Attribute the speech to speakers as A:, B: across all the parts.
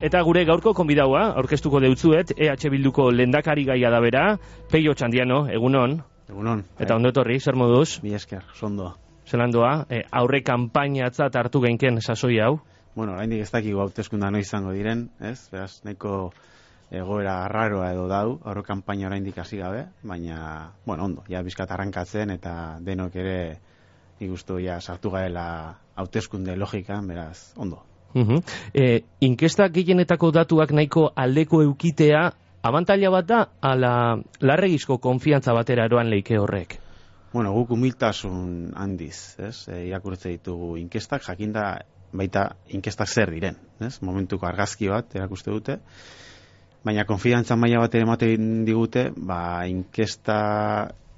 A: Eta gure gaurko konbidaua, aurkeztuko deutzuet, EH Bilduko lendakari gaia da bera, Peio Txandiano, egunon.
B: Egunon.
A: Eta ondo etorri, zer moduz?
B: Mi esker, sondoa.
A: Zelandoa, e, aurre kanpainatzat hartu genken sasoi hau?
B: Bueno, oraindik ez dakigu hauteskunda no izango diren, ez? Beraz, nahiko egoera arraroa edo dau, aurre kanpaina oraindik hasi gabe, baina, bueno, ondo, ja bizkat arrankatzen eta denok ere ikustu ja sartu gaela hauteskunde logikan, beraz, ondo.
A: Uh e, inkesta gehienetako datuak nahiko aldeko eukitea, abantaila bat da, ala larregizko konfiantza batera eroan leike horrek?
B: Bueno, guk humiltasun handiz, ez? E, irakurtze ditugu inkestak, jakinda baita inkestak zer diren, ez? Momentuko argazki bat erakuste dute, baina konfiantza maila bat ematen digute, ba, inkesta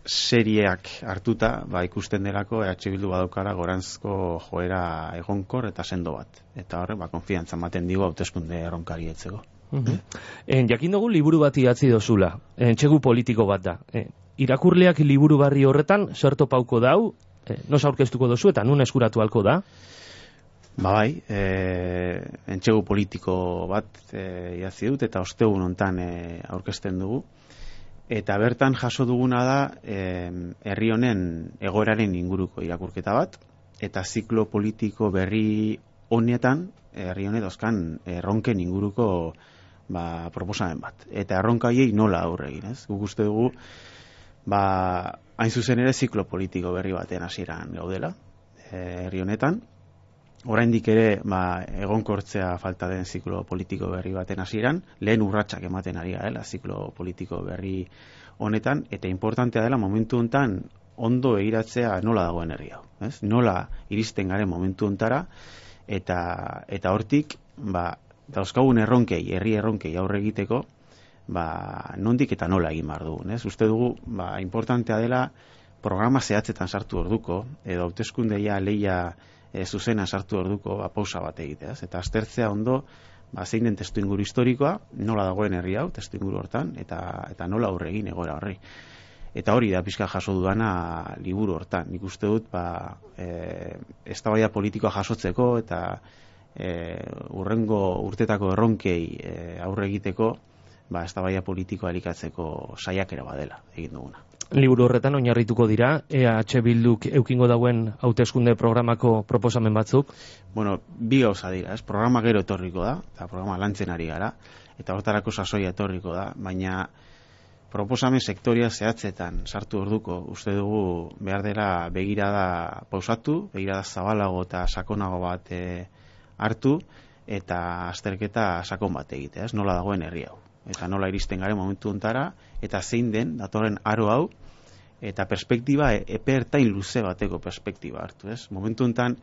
B: serieak hartuta, ba, ikusten delako EH Bildu badaukara gorantzko joera egonkor eta sendo bat. Eta horre, ba, konfiantza maten digu hauteskunde erronkari etzeko.
A: Mm en, jakin dugu liburu bat idatzi dozula, en, txegu politiko bat da. En, irakurleak liburu barri horretan, zerto pauko dau, e, nos aurkeztuko dozu eta nun eskuratu halko da?
B: Ba bai, e, entxegu politiko bat e, idatzi dut eta ostegun hontan e, aurkezten dugu eta bertan jaso duguna da herri honen egoeraren inguruko irakurketa bat eta ziklo politiko berri honetan herri honet dozkan erronken inguruko ba, proposamen bat. Eta erronkaiei nola aurre egin, ez? Guk uste dugu, ba, hain zuzen ere ziklo politiko berri batean hasieran gaudela, herri honetan, oraindik ere ba, egonkortzea falta den ziklo politiko berri baten hasieran lehen urratsak ematen ari garela ziklo politiko berri honetan eta importantea dela momentu hontan ondo egiratzea nola dagoen herri hau, ez? Nola iristen garen momentu hontara eta eta hortik ba dauzkagun erronkei, herri erronkei aurre egiteko ba nondik eta nola egin bar dugu, ez? Uste dugu ba importantea dela programa zehatzetan sartu orduko edo hauteskundeia leia e, zuzena sartu orduko ba, pausa bat egitea. Eta aztertzea ondo, ba, zein den testu inguru historikoa, nola dagoen herri hau, testu inguru hortan, eta, eta nola aurre egin egoera horri. Eta hori da pizka jaso duana liburu hortan. Nik uste dut, ba, e, ez politikoa jasotzeko, eta e, urrengo urtetako erronkei e, aurre egiteko, ba, ez politikoa elikatzeko saiakera badela egin duguna
A: liburu horretan oinarrituko dira EH Bilduk eukingo dauen hauteskunde programako proposamen batzuk?
B: Bueno, bi gauza dira, ez? Programa gero etorriko da, eta programa lantzen ari gara, eta hortarako sasoia etorriko da, baina proposamen sektoria zehatzetan sartu orduko, uste dugu behar dela begirada pausatu, begirada zabalago eta sakonago bat e, hartu, eta azterketa sakon bat egitea, ez? Nola dagoen herri hau eta nola iristen garen momentu ontara, eta zein den, datorren aro hau, eta perspektiba e, epertain luze bateko perspektiba hartu, ez? Momentu enten,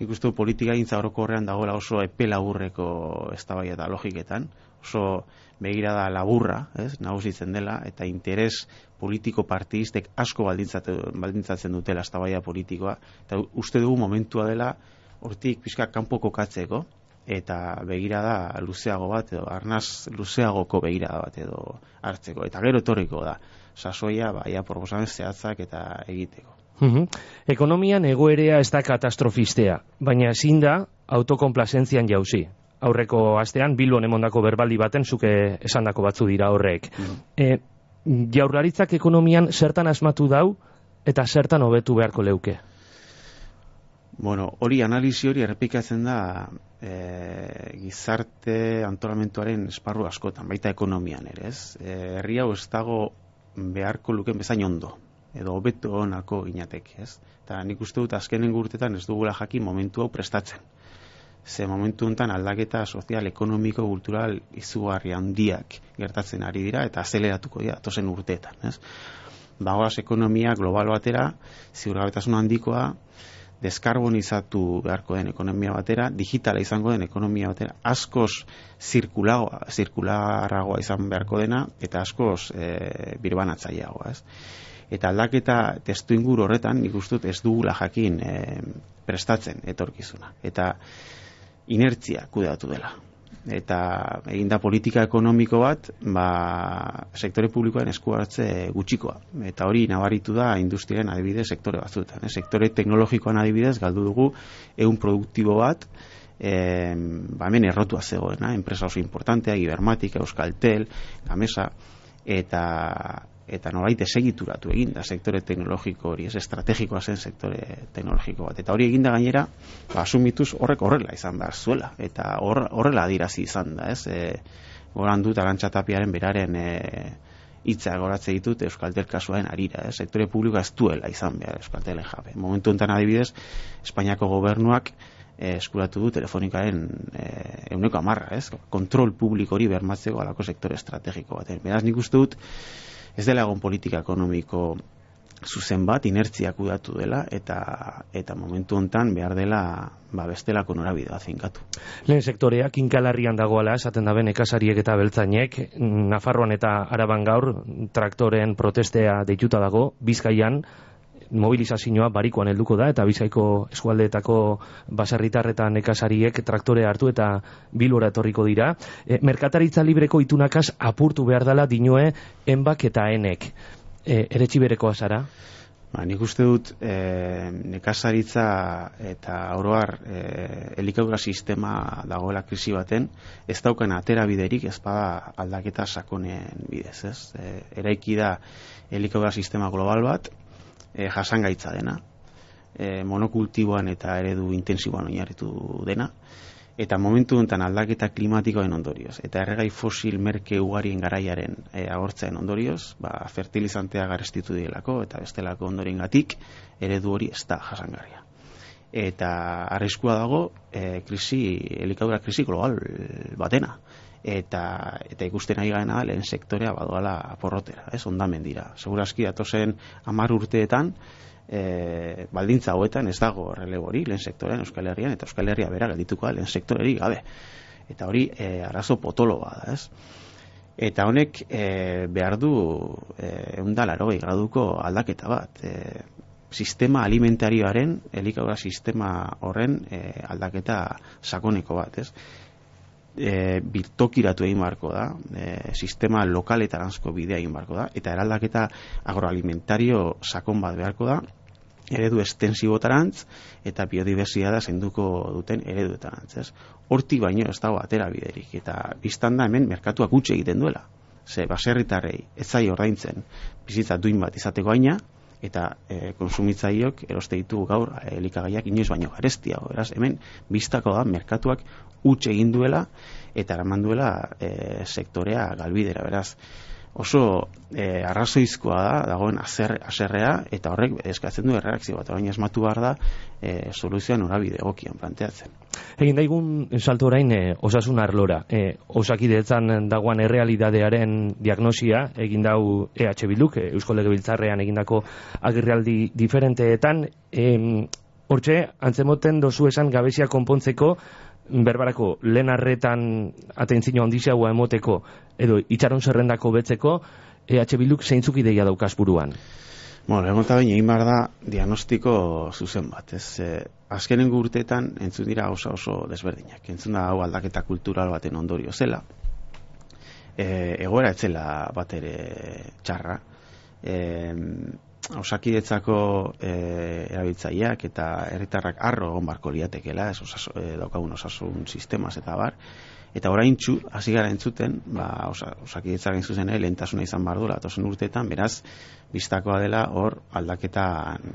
B: nik uste politika gintza horrean dagoela oso epe laburreko eztabaia eta logiketan, oso begirada laburra, ez? Nagusitzen dela, eta interes politiko partidistek asko baldintzatzen dutela eztabaia politikoa, eta uste dugu momentua dela, hortik pixka kanpo kokatzeko, eta begirada luzeago bat edo arnaz luzeagoko begirada bat edo hartzeko eta gero etorriko da sasoia baia proposamen zehatzak eta egiteko.
A: Ekonomian egoerea ez da katastrofistea, baina ezin da autokonplazentzian jauzi. Aurreko astean Bilbon emondako berbaldi baten zuke esandako batzu dira horrek. E, jaurlaritzak ekonomian zertan asmatu dau eta zertan hobetu beharko leuke.
B: Bueno, hori analizi hori errepikatzen da e, gizarte antolamentuaren esparru askotan, baita ekonomian ere, ez? E, herri hau ez dago beharko luken bezain ondo edo hobeto onako ginatek, ez? Eta nik uste dut azkenen gurtetan ez dugula jakin momentu hau prestatzen. Ze momentu honetan aldaketa sozial, ekonomiko, kultural izugarri handiak gertatzen ari dira eta azeleratuko dira tozen urteetan, ez? Bagoaz ekonomia global batera, ziurgabetasun handikoa, deskarbonizatu beharko den ekonomia batera, digitala izango den ekonomia batera, askoz zirkulagoa, zirkularragoa izan beharko dena, eta askoz e, birbanatzaileagoa, ez? Eta aldaketa testu inguru horretan, nik ustut ez dugula jakin e, prestatzen etorkizuna. Eta inertzia kudeatu dela eta eginda politika ekonomiko bat ba, sektore publikoen esku hartze gutxikoa. Eta hori nabaritu da industriaren adibidez sektore batzuetan. Eh? Sektore teknologikoan adibidez galdu dugu egun produktibo bat e, ba hemen errotua zegoena, enpresa oso importantea, Ibermatik, Euskaltel, Gamesa, eta eta nolait esegituratu egin da sektore teknologiko hori, ez estrategikoa zen sektore teknologiko bat. Eta hori eginda gainera, ba, asumituz horrek horrela izan behar zuela, eta horrela adirazi izan da, ez? E, goran dut arantxatapiaren beraren e, hitza goratze ditut Euskaltel kasuaren arira, eh? sektore publikoa ez duela izan behar Euskaltelen jabe. Momentu enten adibidez, Espainiako gobernuak eh, eskuratu du telefonikaren eh, euneko amarra, ez? Kontrol publiko hori bermatzeko alako sektore estrategiko bat. Beraz nik uste dut, ez dela egon politika ekonomiko zuzen bat inertziak udatu dela eta eta momentu hontan behar dela ba bestelako norabidea zinkatu.
A: Lehen sektoreak inkalarrian dagoela esaten da ekasariek eta beltzainek Nafarroan eta Araban gaur traktoren protestea deituta dago Bizkaian mobilizazioa barikoan helduko da eta Bizkaiko eskualdeetako baserritarretan nekasariek traktore hartu eta bilora etorriko dira. E, merkataritza libreko itunakas apurtu behar dela dinoe enbak eta enek e, ere txiberekoa zara?
B: Ba, nik uste dut e, nekazaritza eta oroar e, elikadura sistema dagoela krisi baten, ez daukan atera biderik ez bada aldaketa sakonen bidez, ez? E, eraiki da elikadura sistema global bat, e, jasangaitza dena, e, monokultiboan eta eredu intensiboan oinarritu dena, eta momentu honetan aldaketa klimatikoen ondorioz eta erregai fosil merke ugarien garaiaren e, agortzaen ondorioz, ba, fertilizantea garestitu dielako eta bestelako ondorien gatik, eredu hori ez da jasangarria. Eta arriskua dago e, krisi, elikadura krisi global batena. Eta, eta ikusten ari gaena lehen sektorea badoala porrotera, ez? Ondamen dira. Segurazki datozen amar urteetan, e, baldintza hauetan ez dago relebo hori lehen sektorean Euskal Herrian eta Euskal Herria bera geldituko da lehen sektoreri gabe. Eta hori e, arazo potolo bada ez? Eta honek e, behar du e, eundalaro graduko aldaketa bat. E, sistema alimentarioaren elikadura sistema horren e, aldaketa sakoneko bat ez e, birtokiratu egin barko da, e, sistema lokaletaranzko bidea egin barko da, eta eraldaketa agroalimentario sakon bat beharko da, eredu estensibotarantz eta biodibertsitatea zenduko duten ereduetarantz, ez? Hortik baino ez dago atera biderik eta biztan da hemen merkatuak gutxi egiten duela. Ze baserritarrei ez zai ordaintzen bizitza duin bat izateko aina eta e, konsumitzaileok eroste ditugu gaur elikagaiak inoiz baino garestiago, beraz hemen biztako da merkatuak huts egin duela eta eraman duela e, sektorea galbidera, beraz oso e, arrazoizkoa da, dagoen azer, aserrea, eta horrek eskatzen du erreakzio bat, orain esmatu behar da e, soluzioa norabide egokian planteatzen.
A: Egin daigun salto orain e, osasun arlora, e, osakidetzan dagoan errealidadearen diagnosia, egin dau EH Bilduk, e, Eusko Legebiltzarrean egindako agirrealdi diferenteetan, e, hortxe, antzemoten dozu esan gabezia konpontzeko, berbarako lehen arretan atentzio handizagoa emoteko edo itxaron zerrendako betzeko EH Bilduk zeintzuk ideia daukaz buruan?
B: Bueno, egon eta egin da diagnostiko zuzen bat. Ez, eh, azkenen urteetan entzun dira oso oso desberdinak. Entzun da hau aldaketa kultural baten ondorio zela. E, egoera etzela bat ere txarra. E, osakidetzako e, erabiltzaileak eta herritarrak arro egon barko liatekela, ez osasun, e, daukagun osasun sistemas eta bar, eta orain txu, hasi gara entzuten, ba, osa, osakidetzak zuzen lehentasuna izan bar duela, tosen urteetan, beraz, biztakoa dela, hor, aldaketa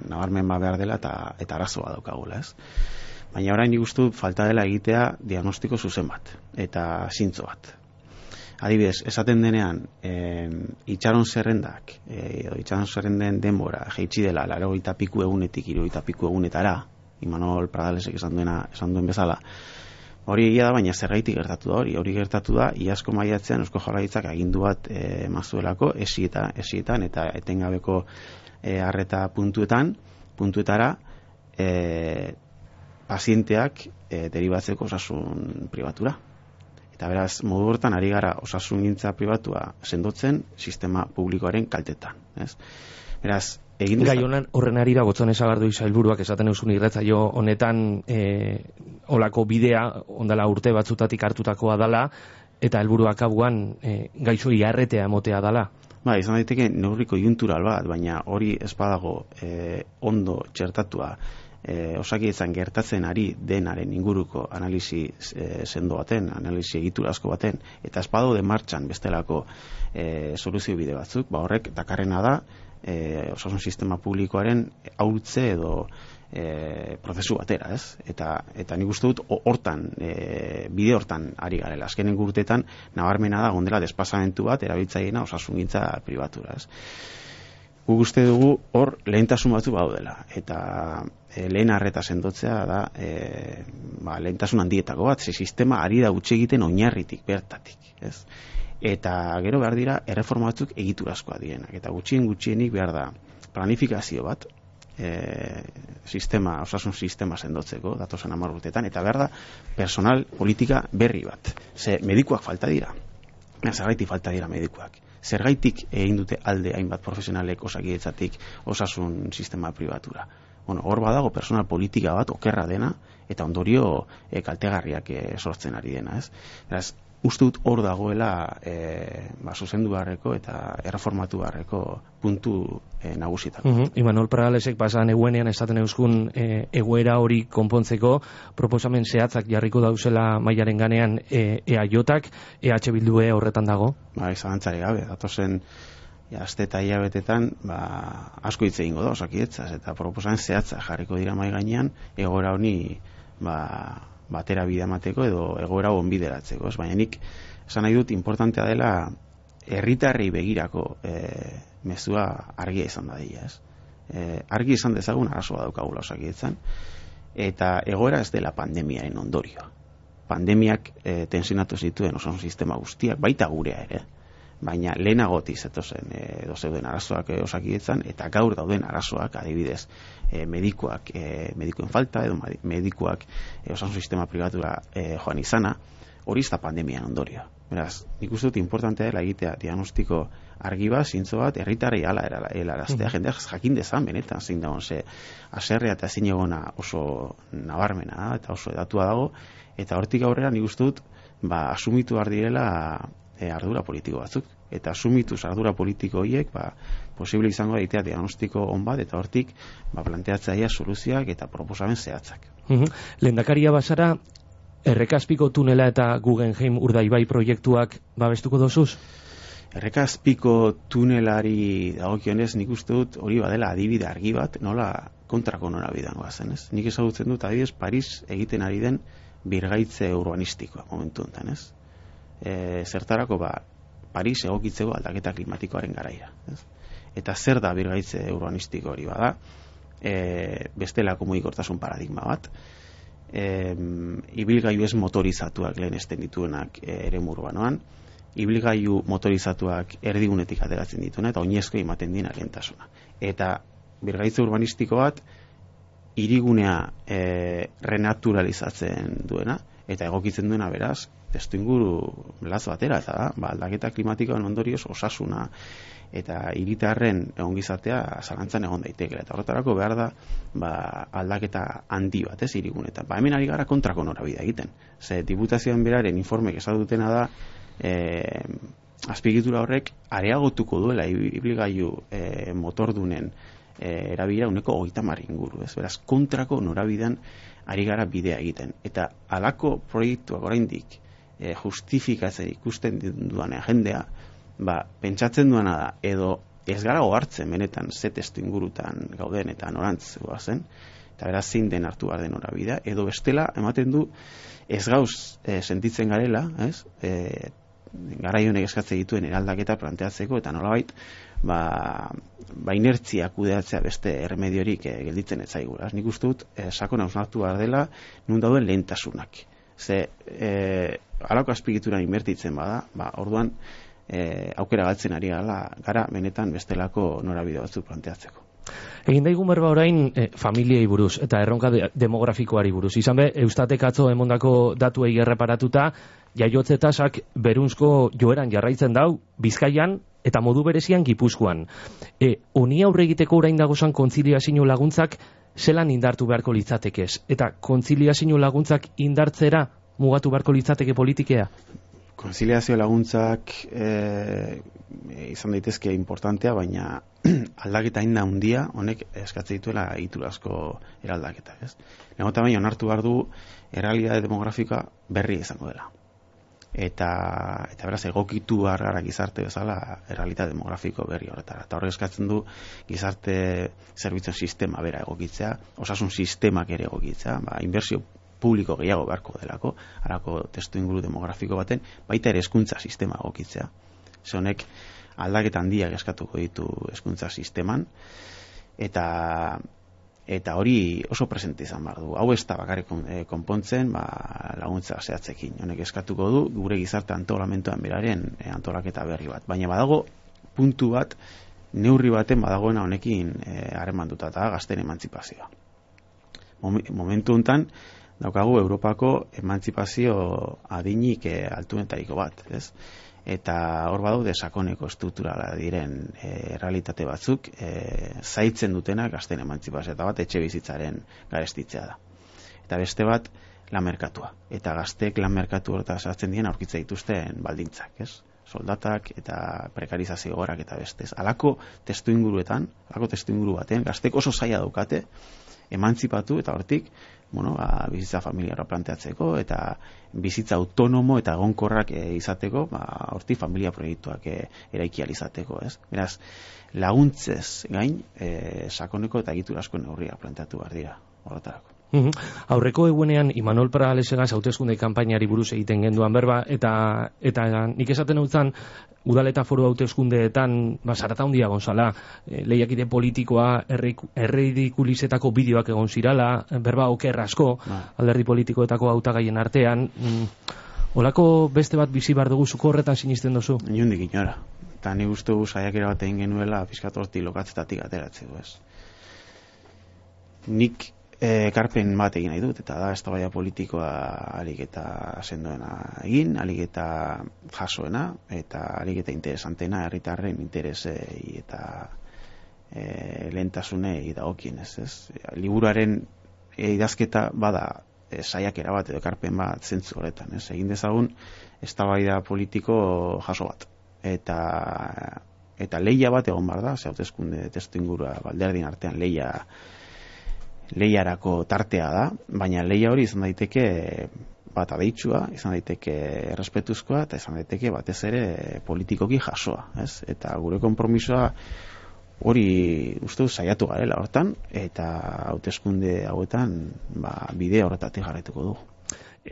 B: nabarmen ba behar dela, eta, eta arazoa daukagula, ez? Baina orain ikustu falta dela egitea diagnostiko zuzen bat, eta zintzo bat adibidez, esaten denean e, itxaron zerrendak e, itxaron zerrenden denbora jeitsi dela, laro piku egunetik iro piku egunetara Imanol Pradalesek esan, duena, esan duen bezala hori egia da, baina zergaitik gertatu da hori? Hori gertatu da, iasko maiatzean eusko jarraitzak agindu bat e, mazuelako esieta, esietan eta etengabeko e, arreta puntuetan puntuetara e, pazienteak e, deribatzeko osasun pribatura Eta beraz, modu hortan ari gara osasun gintza pribatua sendotzen sistema publikoaren kaltetan. Ez? Beraz, egin
A: Gai honen horren arira gotzon esagardu izailburuak esaten eusun irretzaio honetan e, olako bidea ondala urte batzutatik hartutakoa dala eta helburuak abuan e, gaixo iarretea emotea dala.
B: Ba, izan daiteke neurriko juntural bat, baina hori ez badago e, ondo txertatua e, osakidetzan gertatzen ari denaren inguruko analisi e, sendo baten, analisi egitura asko baten, eta ez de martxan bestelako e, soluzio bide batzuk, ba horrek dakarrena da, e, osasun sistema publikoaren hautze edo e, prozesu batera, ez? Eta, eta nik uste dut hortan, e, bide hortan ari garela. Azkenen gurtetan, nabarmena da, gondela despasamentu bat, erabiltzaiena osasun gintza privatura, ez? Guk uste dugu hor lehentasun batzu baudela. Eta e, lehen arreta sendotzea da e, ba, lehentasun handietako bat, ze sistema ari da gutxe egiten oinarritik, bertatik, ez? Eta gero behar dira, erreforma batzuk egiturazkoa dienak. Eta gutxien gutxienik behar da planifikazio bat, e, sistema, osasun sistema sendotzeko, datosan amar urtetan, eta behar da, personal politika berri bat. Ze medikuak falta dira. Zergaitik falta dira medikuak. Zergaitik egin dute alde hainbat profesionalek osakidetzatik osasun sistema privatura. Bueno, hor badago personal politika bat okerra dena, eta ondorio e, kaltegarriak e, sortzen ari dena, ez? Eraz, uste dut hor dagoela e, ba, zuzendu barreko eta erreformatu barreko puntu e, nagusitako.
A: Mm -hmm. Imanol Paralesek pasan eguenean estaten euskun e, egoera hori konpontzeko proposamen zehatzak jarriko dauzela mailaren ganean e, EAJak, EH Bildue horretan dago?
B: Ba, izan gabe, datozen ja, azte eta hilabetetan ba, asko hitz egingo da, osakietzaz, eta proposamen zehatzak jarriko dira mai gainean egoera honi ba, batera bidamateko edo egoera onbideratzeko, ez baina nik esan nahi dut importantea dela herritarrei begirako e, mezua argia izan da dira, ez? E, argi izan dezagun arazoa daukagula osakietzen eta egoera ez dela pandemiaren ondorioa. Pandemiak e, tensionatu zituen osan sistema guztiak, baita gurea ere, baina lehenagotiz zetozen e, zeuden arazoak e, osakietzen eta gaur dauden arazoak adibidez e, medikoak e, medikoen falta edo medikoak e, osasun sistema privatura e, joan izana hori ez da pandemian ondorio beraz, nik uste dut importante dela egitea diagnostiko argi bat, zintzo bat, herritarri ala eraraztea, mm. jendeak jakin dezan benetan zein dagoen, ze aserrea eta ezin egona oso nabarmena eta oso edatua dago, eta hortik aurrera nik uste dut, ba, asumitu behar direla e, ardura politiko batzuk. Eta asumituz ardura politiko horiek, ba, posible izango daitea diagnostiko on bat, eta hortik ba, planteatzaia soluzioak eta proposamen zehatzak.
A: Mm -hmm. Lendakaria basara, errekazpiko tunela eta Guggenheim urdaibai proiektuak babestuko dozuz?
B: Errekazpiko tunelari dagokionez nik uste dut hori badela adibide argi bat, nola kontrako nora bidangoa zen, ez? Nik ezagutzen dut adibidez Paris egiten ari den birgaitze urbanistikoa momentu enten, ez? E, zertarako ba, Paris egokitzeko aldaketa klimatikoaren garaia. Ez? Eta zer da birgaitze urbanistiko hori bada, e, bestela komunikortasun paradigma bat, e, ibilgaiu ez motorizatuak lehen esten dituenak e, ere urbanoan, ibilgaiu motorizatuak erdigunetik ateratzen dituena, eta oinezko ematen dien alentasuna. Eta birgaitze urbanistiko bat, irigunea e, renaturalizatzen duena, eta egokitzen duena beraz, testu inguru lazo batera, eta da, ba, aldaketa klimatikoan ondorioz osasuna eta hiritarren ongizatea zalantzan egon daiteke. Eta horretarako behar da ba, aldaketa handi bat ez irigun ba, hemen ari gara kontrako norabidea egiten. Ze diputazioan beraren informek esadutena da e, azpigitura horrek areagotuko duela ibligailu e, motordunen e, erabila uneko oita inguru ez? Beraz kontrako norabidean ari gara bidea egiten. Eta alako proiektuak oraindik e, justifikatzen ikusten duan jendea, ba, pentsatzen duana da, edo ez gara ohartzen benetan ze testu ingurutan gauden eta norantz zen, eta beraz zein den hartu behar den horabida, edo bestela ematen du ez gauz e, sentitzen garela, ez? E, gara honek eskatze dituen eraldaketa planteatzeko, eta nolabait, ba, ba inertzia kudeatzea beste erremediorik e, gelditzen ez zaigura. Nik uste dut, e, sakon hausnartu behar dela, nun dauden lehentasunak. Ze, e, alako azpigituran inbertitzen bada, ba, orduan e, aukera galtzen ari gala, gara benetan bestelako norabide batzuk planteatzeko.
A: Egin daigun berba orain e, familiei buruz eta erronka demografikoari buruz. Izan be, eustatek atzo emondako datuei erreparatuta, jaiotze tasak berunzko joeran jarraitzen dau, bizkaian eta modu berezian gipuzkoan. E, oni aurre egiteko orain dagozan kontziliazio laguntzak zelan indartu beharko litzatekez? Eta kontziliazio laguntzak indartzera mugatu beharko litzateke politikea?
B: Konziliazio laguntzak e, izan daitezke importantea, baina aldaketa inda handia honek eskatzen dituela asko eraldaketa, ez? Negota baina onartu behar du errealidade demografika berri izango dela. Eta, eta beraz, egokitu gara gizarte bezala errealitate demografiko berri horretara. Eta horrek eskatzen du gizarte zerbitzen sistema bera egokitzea, osasun sistemak ere egokitzea, ba, inversio publiko gehiago beharko delako, harako testu inguru demografiko baten, baita ere eskuntza sistema egokitzea. Zonek, aldaketa handiak eskatuko ditu hezkuntza sisteman eta eta hori oso presente izan behar du. Hau ez da bakarrik eh, konpontzen, ba, laguntza zehatzekin. Honek eskatuko du, gure gizarte antolamentoan beraren e, antolaketa berri bat. Baina badago, puntu bat, neurri baten badagoena honekin e, duta eta gazten emantzipazioa. Momentu honetan, daukagu Europako emantzipazio adinik e, altunetariko bat, ez? Eta hor badaude sakoneko estrukturala diren e, realitate batzuk e, zaitzen dutenak gazten emantzipazio eta bat etxe bizitzaren garestitzea da. Eta beste bat lan merkatua. Eta gaztek lan merkatu horta sartzen dien aurkitza dituzten baldintzak, ez? soldatak eta prekarizazio gorak eta bestez. Alako testu inguruetan, alako testu inguru baten, gaztek oso zaila daukate, emantzipatu eta hortik bueno, ba, bizitza familiara planteatzeko eta bizitza autonomo eta egonkorrak e, izateko, ba, horti familia proiektuak e, eraiki izateko, ez? Beraz, laguntzez gain, e, sakoneko eta egiturasko neurria planteatu behar dira, horretarako.
A: Aurreko egunean Imanol Paralesegaz hauteskunde kanpainari buruz egiten genduan berba eta eta nik esaten utzan udal eta foru hauteskundeetan ba sarata hondia gonzala. E, lehiakide politikoa erridikulizetako bideoak egon zirala berba oker asko ba. alderdi politikoetako hautagaien artean. Mm, olako beste bat bizi bar dugu zuko horretan sinisten dozu
B: inundik inora. Eta ni gustu saiakera bat egin genuela fiskatorti lokatzetatik ateratzeko ez? Nik e, karpen bat egin nahi dut, eta da, ez politikoa alik eta sendoena egin, alik eta jasoena, eta alik eta interesantena, herritarren interesei eta e, lehentasunei dagokien, ez, ez? Liburuaren e, idazketa bada e, saiakera bat edo karpen bat zentzu horretan, ez? Egin dezagun, ez politiko jaso bat. Eta eta leia bat egon bar da, ze hautezkunde testu ingurua balderdin artean leia lehiarako tartea da, baina leia hori izan daiteke bat adeitsua, izan daiteke errespetuzkoa, eta izan daiteke batez ere politikoki jasoa, ez? Eta gure konpromisoa hori uste saiatu garela hortan, eta hauteskunde hauetan ba, bide horretatik jarretuko du.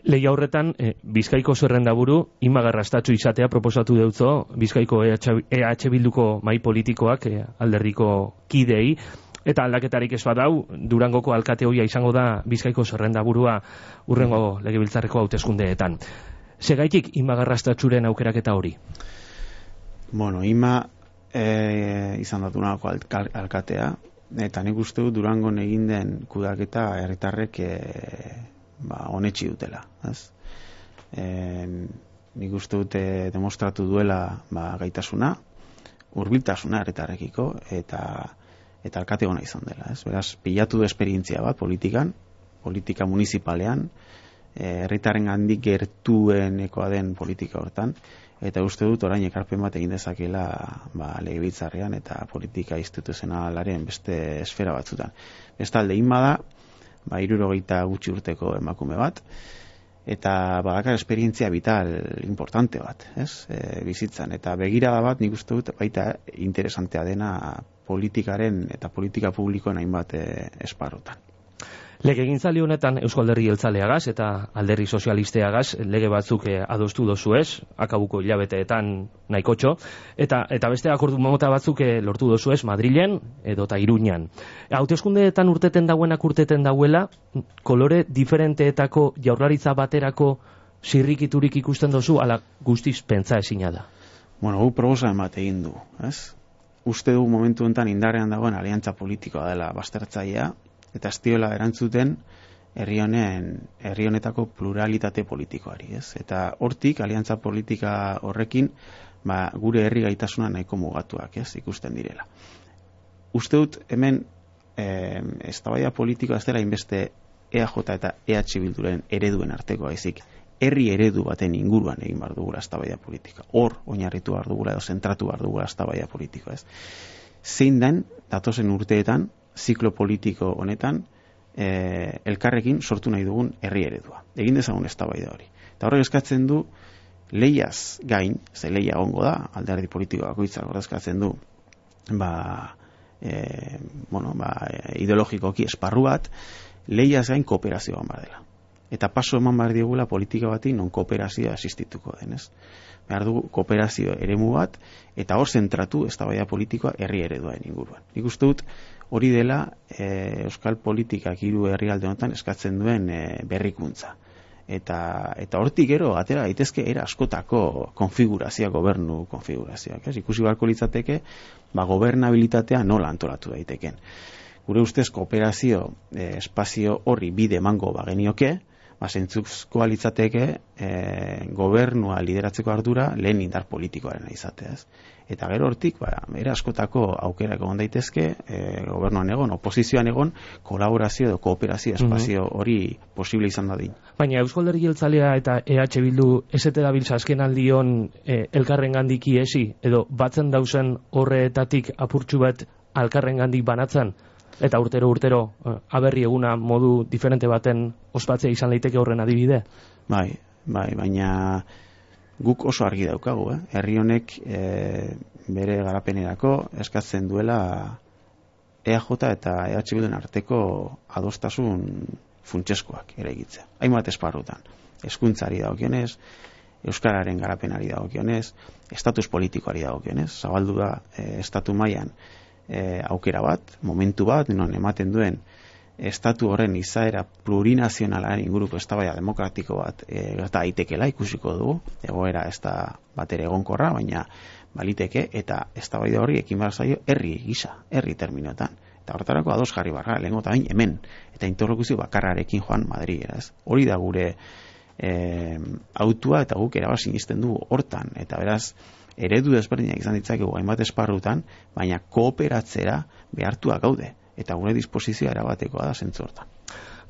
A: Leia horretan, e, Bizkaiko zerrendaburu, imagarrastatzu izatea proposatu deutzo, Bizkaiko EH Bilduko mai politikoak, e, alderriko kidei, eta aldaketarik ez badau, Durangoko alkate hoia izango da Bizkaiko zerrenda burua urrengo legebiltzarreko hauteskundeetan. Segaitik ima garrastatzuren aukeraketa hori?
B: Bueno, ima e, izan da Durangoko alkatea, eta nik uste du Durango egin den kudaketa herritarrek e, ba, onetxi dutela. Ez? E, nik uste dute demostratu duela ba, gaitasuna, urbiltasuna herritarrekiko, eta eta alkate ona izan dela, ez? Beraz, pilatu du esperientzia bat politikan, politika municipalean, eh, herritarren handik gertuenekoa den politika hortan eta uste dut orain ekarpen bat egin dezakela ba legebiltzarrean eta politika instituzionalaren beste esfera batzutan. Bestalde inma da ba 60 gutxi urteko emakume bat eta badakar esperientzia vital importante bat, ez? E, bizitzan eta begirada bat nik uste dut baita interesantea dena politikaren eta politika publikoen hainbat e, esparrotan.
A: Lege gintzali honetan Eusko Alderri Jeltzaleagaz eta Alderri Sozialisteagaz lege batzuk eh, adostu dozu ez, akabuko hilabeteetan nahikotxo, eta, eta beste akordu mota batzuk eh, lortu dozu ez Madrilen edo eta Iruñan. Hautezkundeetan urteten dauenak urteten dauela, kolore diferenteetako jaurlaritza baterako zirrikiturik ikusten dozu, ala guztiz pentsa ezina da.
B: Bueno, gu probosa emate egin du, ez? Uste du momentu honetan indarrean dagoen aliantza politikoa dela bastertzailea eta estiola erantzuten herri honen herri honetako pluralitate politikoari, ez? Eta hortik aliantza politika horrekin ba, gure herri gaitasuna nahiko mugatuak, ez? Ikusten direla. Uste dut hemen eh eztabaida politikoa ez dela inbeste EAJ eta EH Bilduren ereduen arteko haizik herri eredu baten inguruan egin bar dugula eztabaida politika. Hor oinarritu bar dugula edo zentratu bar dugula eztabaida politika, ez? zein den datozen urteetan ziklo politiko honetan e, elkarrekin sortu nahi dugun herri eredua. Egin dezagun ez hori. Eta horrek eskatzen du leiaz gain, ze leia ongo da, alderdi politiko bakoitzak horrezkatzen du, ba, e, bueno, ba, ideologikoki esparru bat, leiaz gain kooperazioa bar dela. Eta paso eman behar diegula politika bati non kooperazioa existituko denez. Behar dugu kooperazio eremu bat, eta hor zentratu ez da politikoa herri ereduaren inguruan. Nik uste dut, hori dela e, euskal politikak hiru herrialde honetan eskatzen duen e, berrikuntza eta eta hortik gero atera daitezke era askotako konfigurazioa gobernu konfigurazioak, ez? Ikusi barko litzateke, ba gobernabilitatea nola antolatu daiteken. Gure ustez kooperazio eh, espazio horri bide emango bagenioke, ba zentzuzkoa litzateke eh, gobernua lideratzeko ardura lehen indar politikoaren izatea, ez? eta gero hortik ba era askotako aukerak egon daitezke e, gobernuan egon oposizioan egon kolaborazio edo kooperazio mhm. espazio hori posible izan dadin
A: baina Eusko Jeltzalea eta EH Bildu esete dabiltza azken aldion e, elkarren gandiki esi edo batzen dausen horretatik apurtxu bat alkarren gandik banatzen eta urtero urtero e, aberri eguna modu diferente baten ospatzea izan leiteke horren adibide
B: bai bai baina guk oso argi daukagu, eh? herri honek e, bere garapenerako eskatzen duela EAJ eta EH Bilduen arteko adostasun funtseskoak egitzea. Hainbat esparrutan, eskuntzari dagokionez, Euskararen garapenari dagokionez, estatus politikoari dagokionez, zabaldu da e, estatu mailan e, aukera bat, momentu bat, non ematen duen estatu horren izaera plurinazionalaren inguruko eztabaida demokratiko bat e, gerta daitekela ikusiko dugu. Egoera ez da bat ere egonkorra baina baliteke eta eztabaida hori ekin behar zaio herri gisa herri terminoetan eta horretarako ados jarri barra lehenko eta bain hemen eta interlokuzio bakarrarekin joan Madri ez? Hori da gure e, autua eta guk erabaz sinisten dugu hortan. Eta beraz eredu desberdinak izan ditzakegu hainbat esparrutan baina kooperatzera behartuak gaude eta gure disposizioa erabatekoa da zentzortan.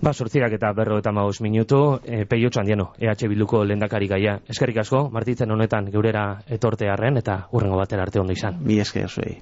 A: Ba, sortzirak eta berro eta maus minutu, e, peiotxo handieno, EH Bilduko lendakari gaia. Eskerrik asko, martitzen honetan geurera etortearen eta urrengo batera arte ondo izan.
B: Mi esker zuei.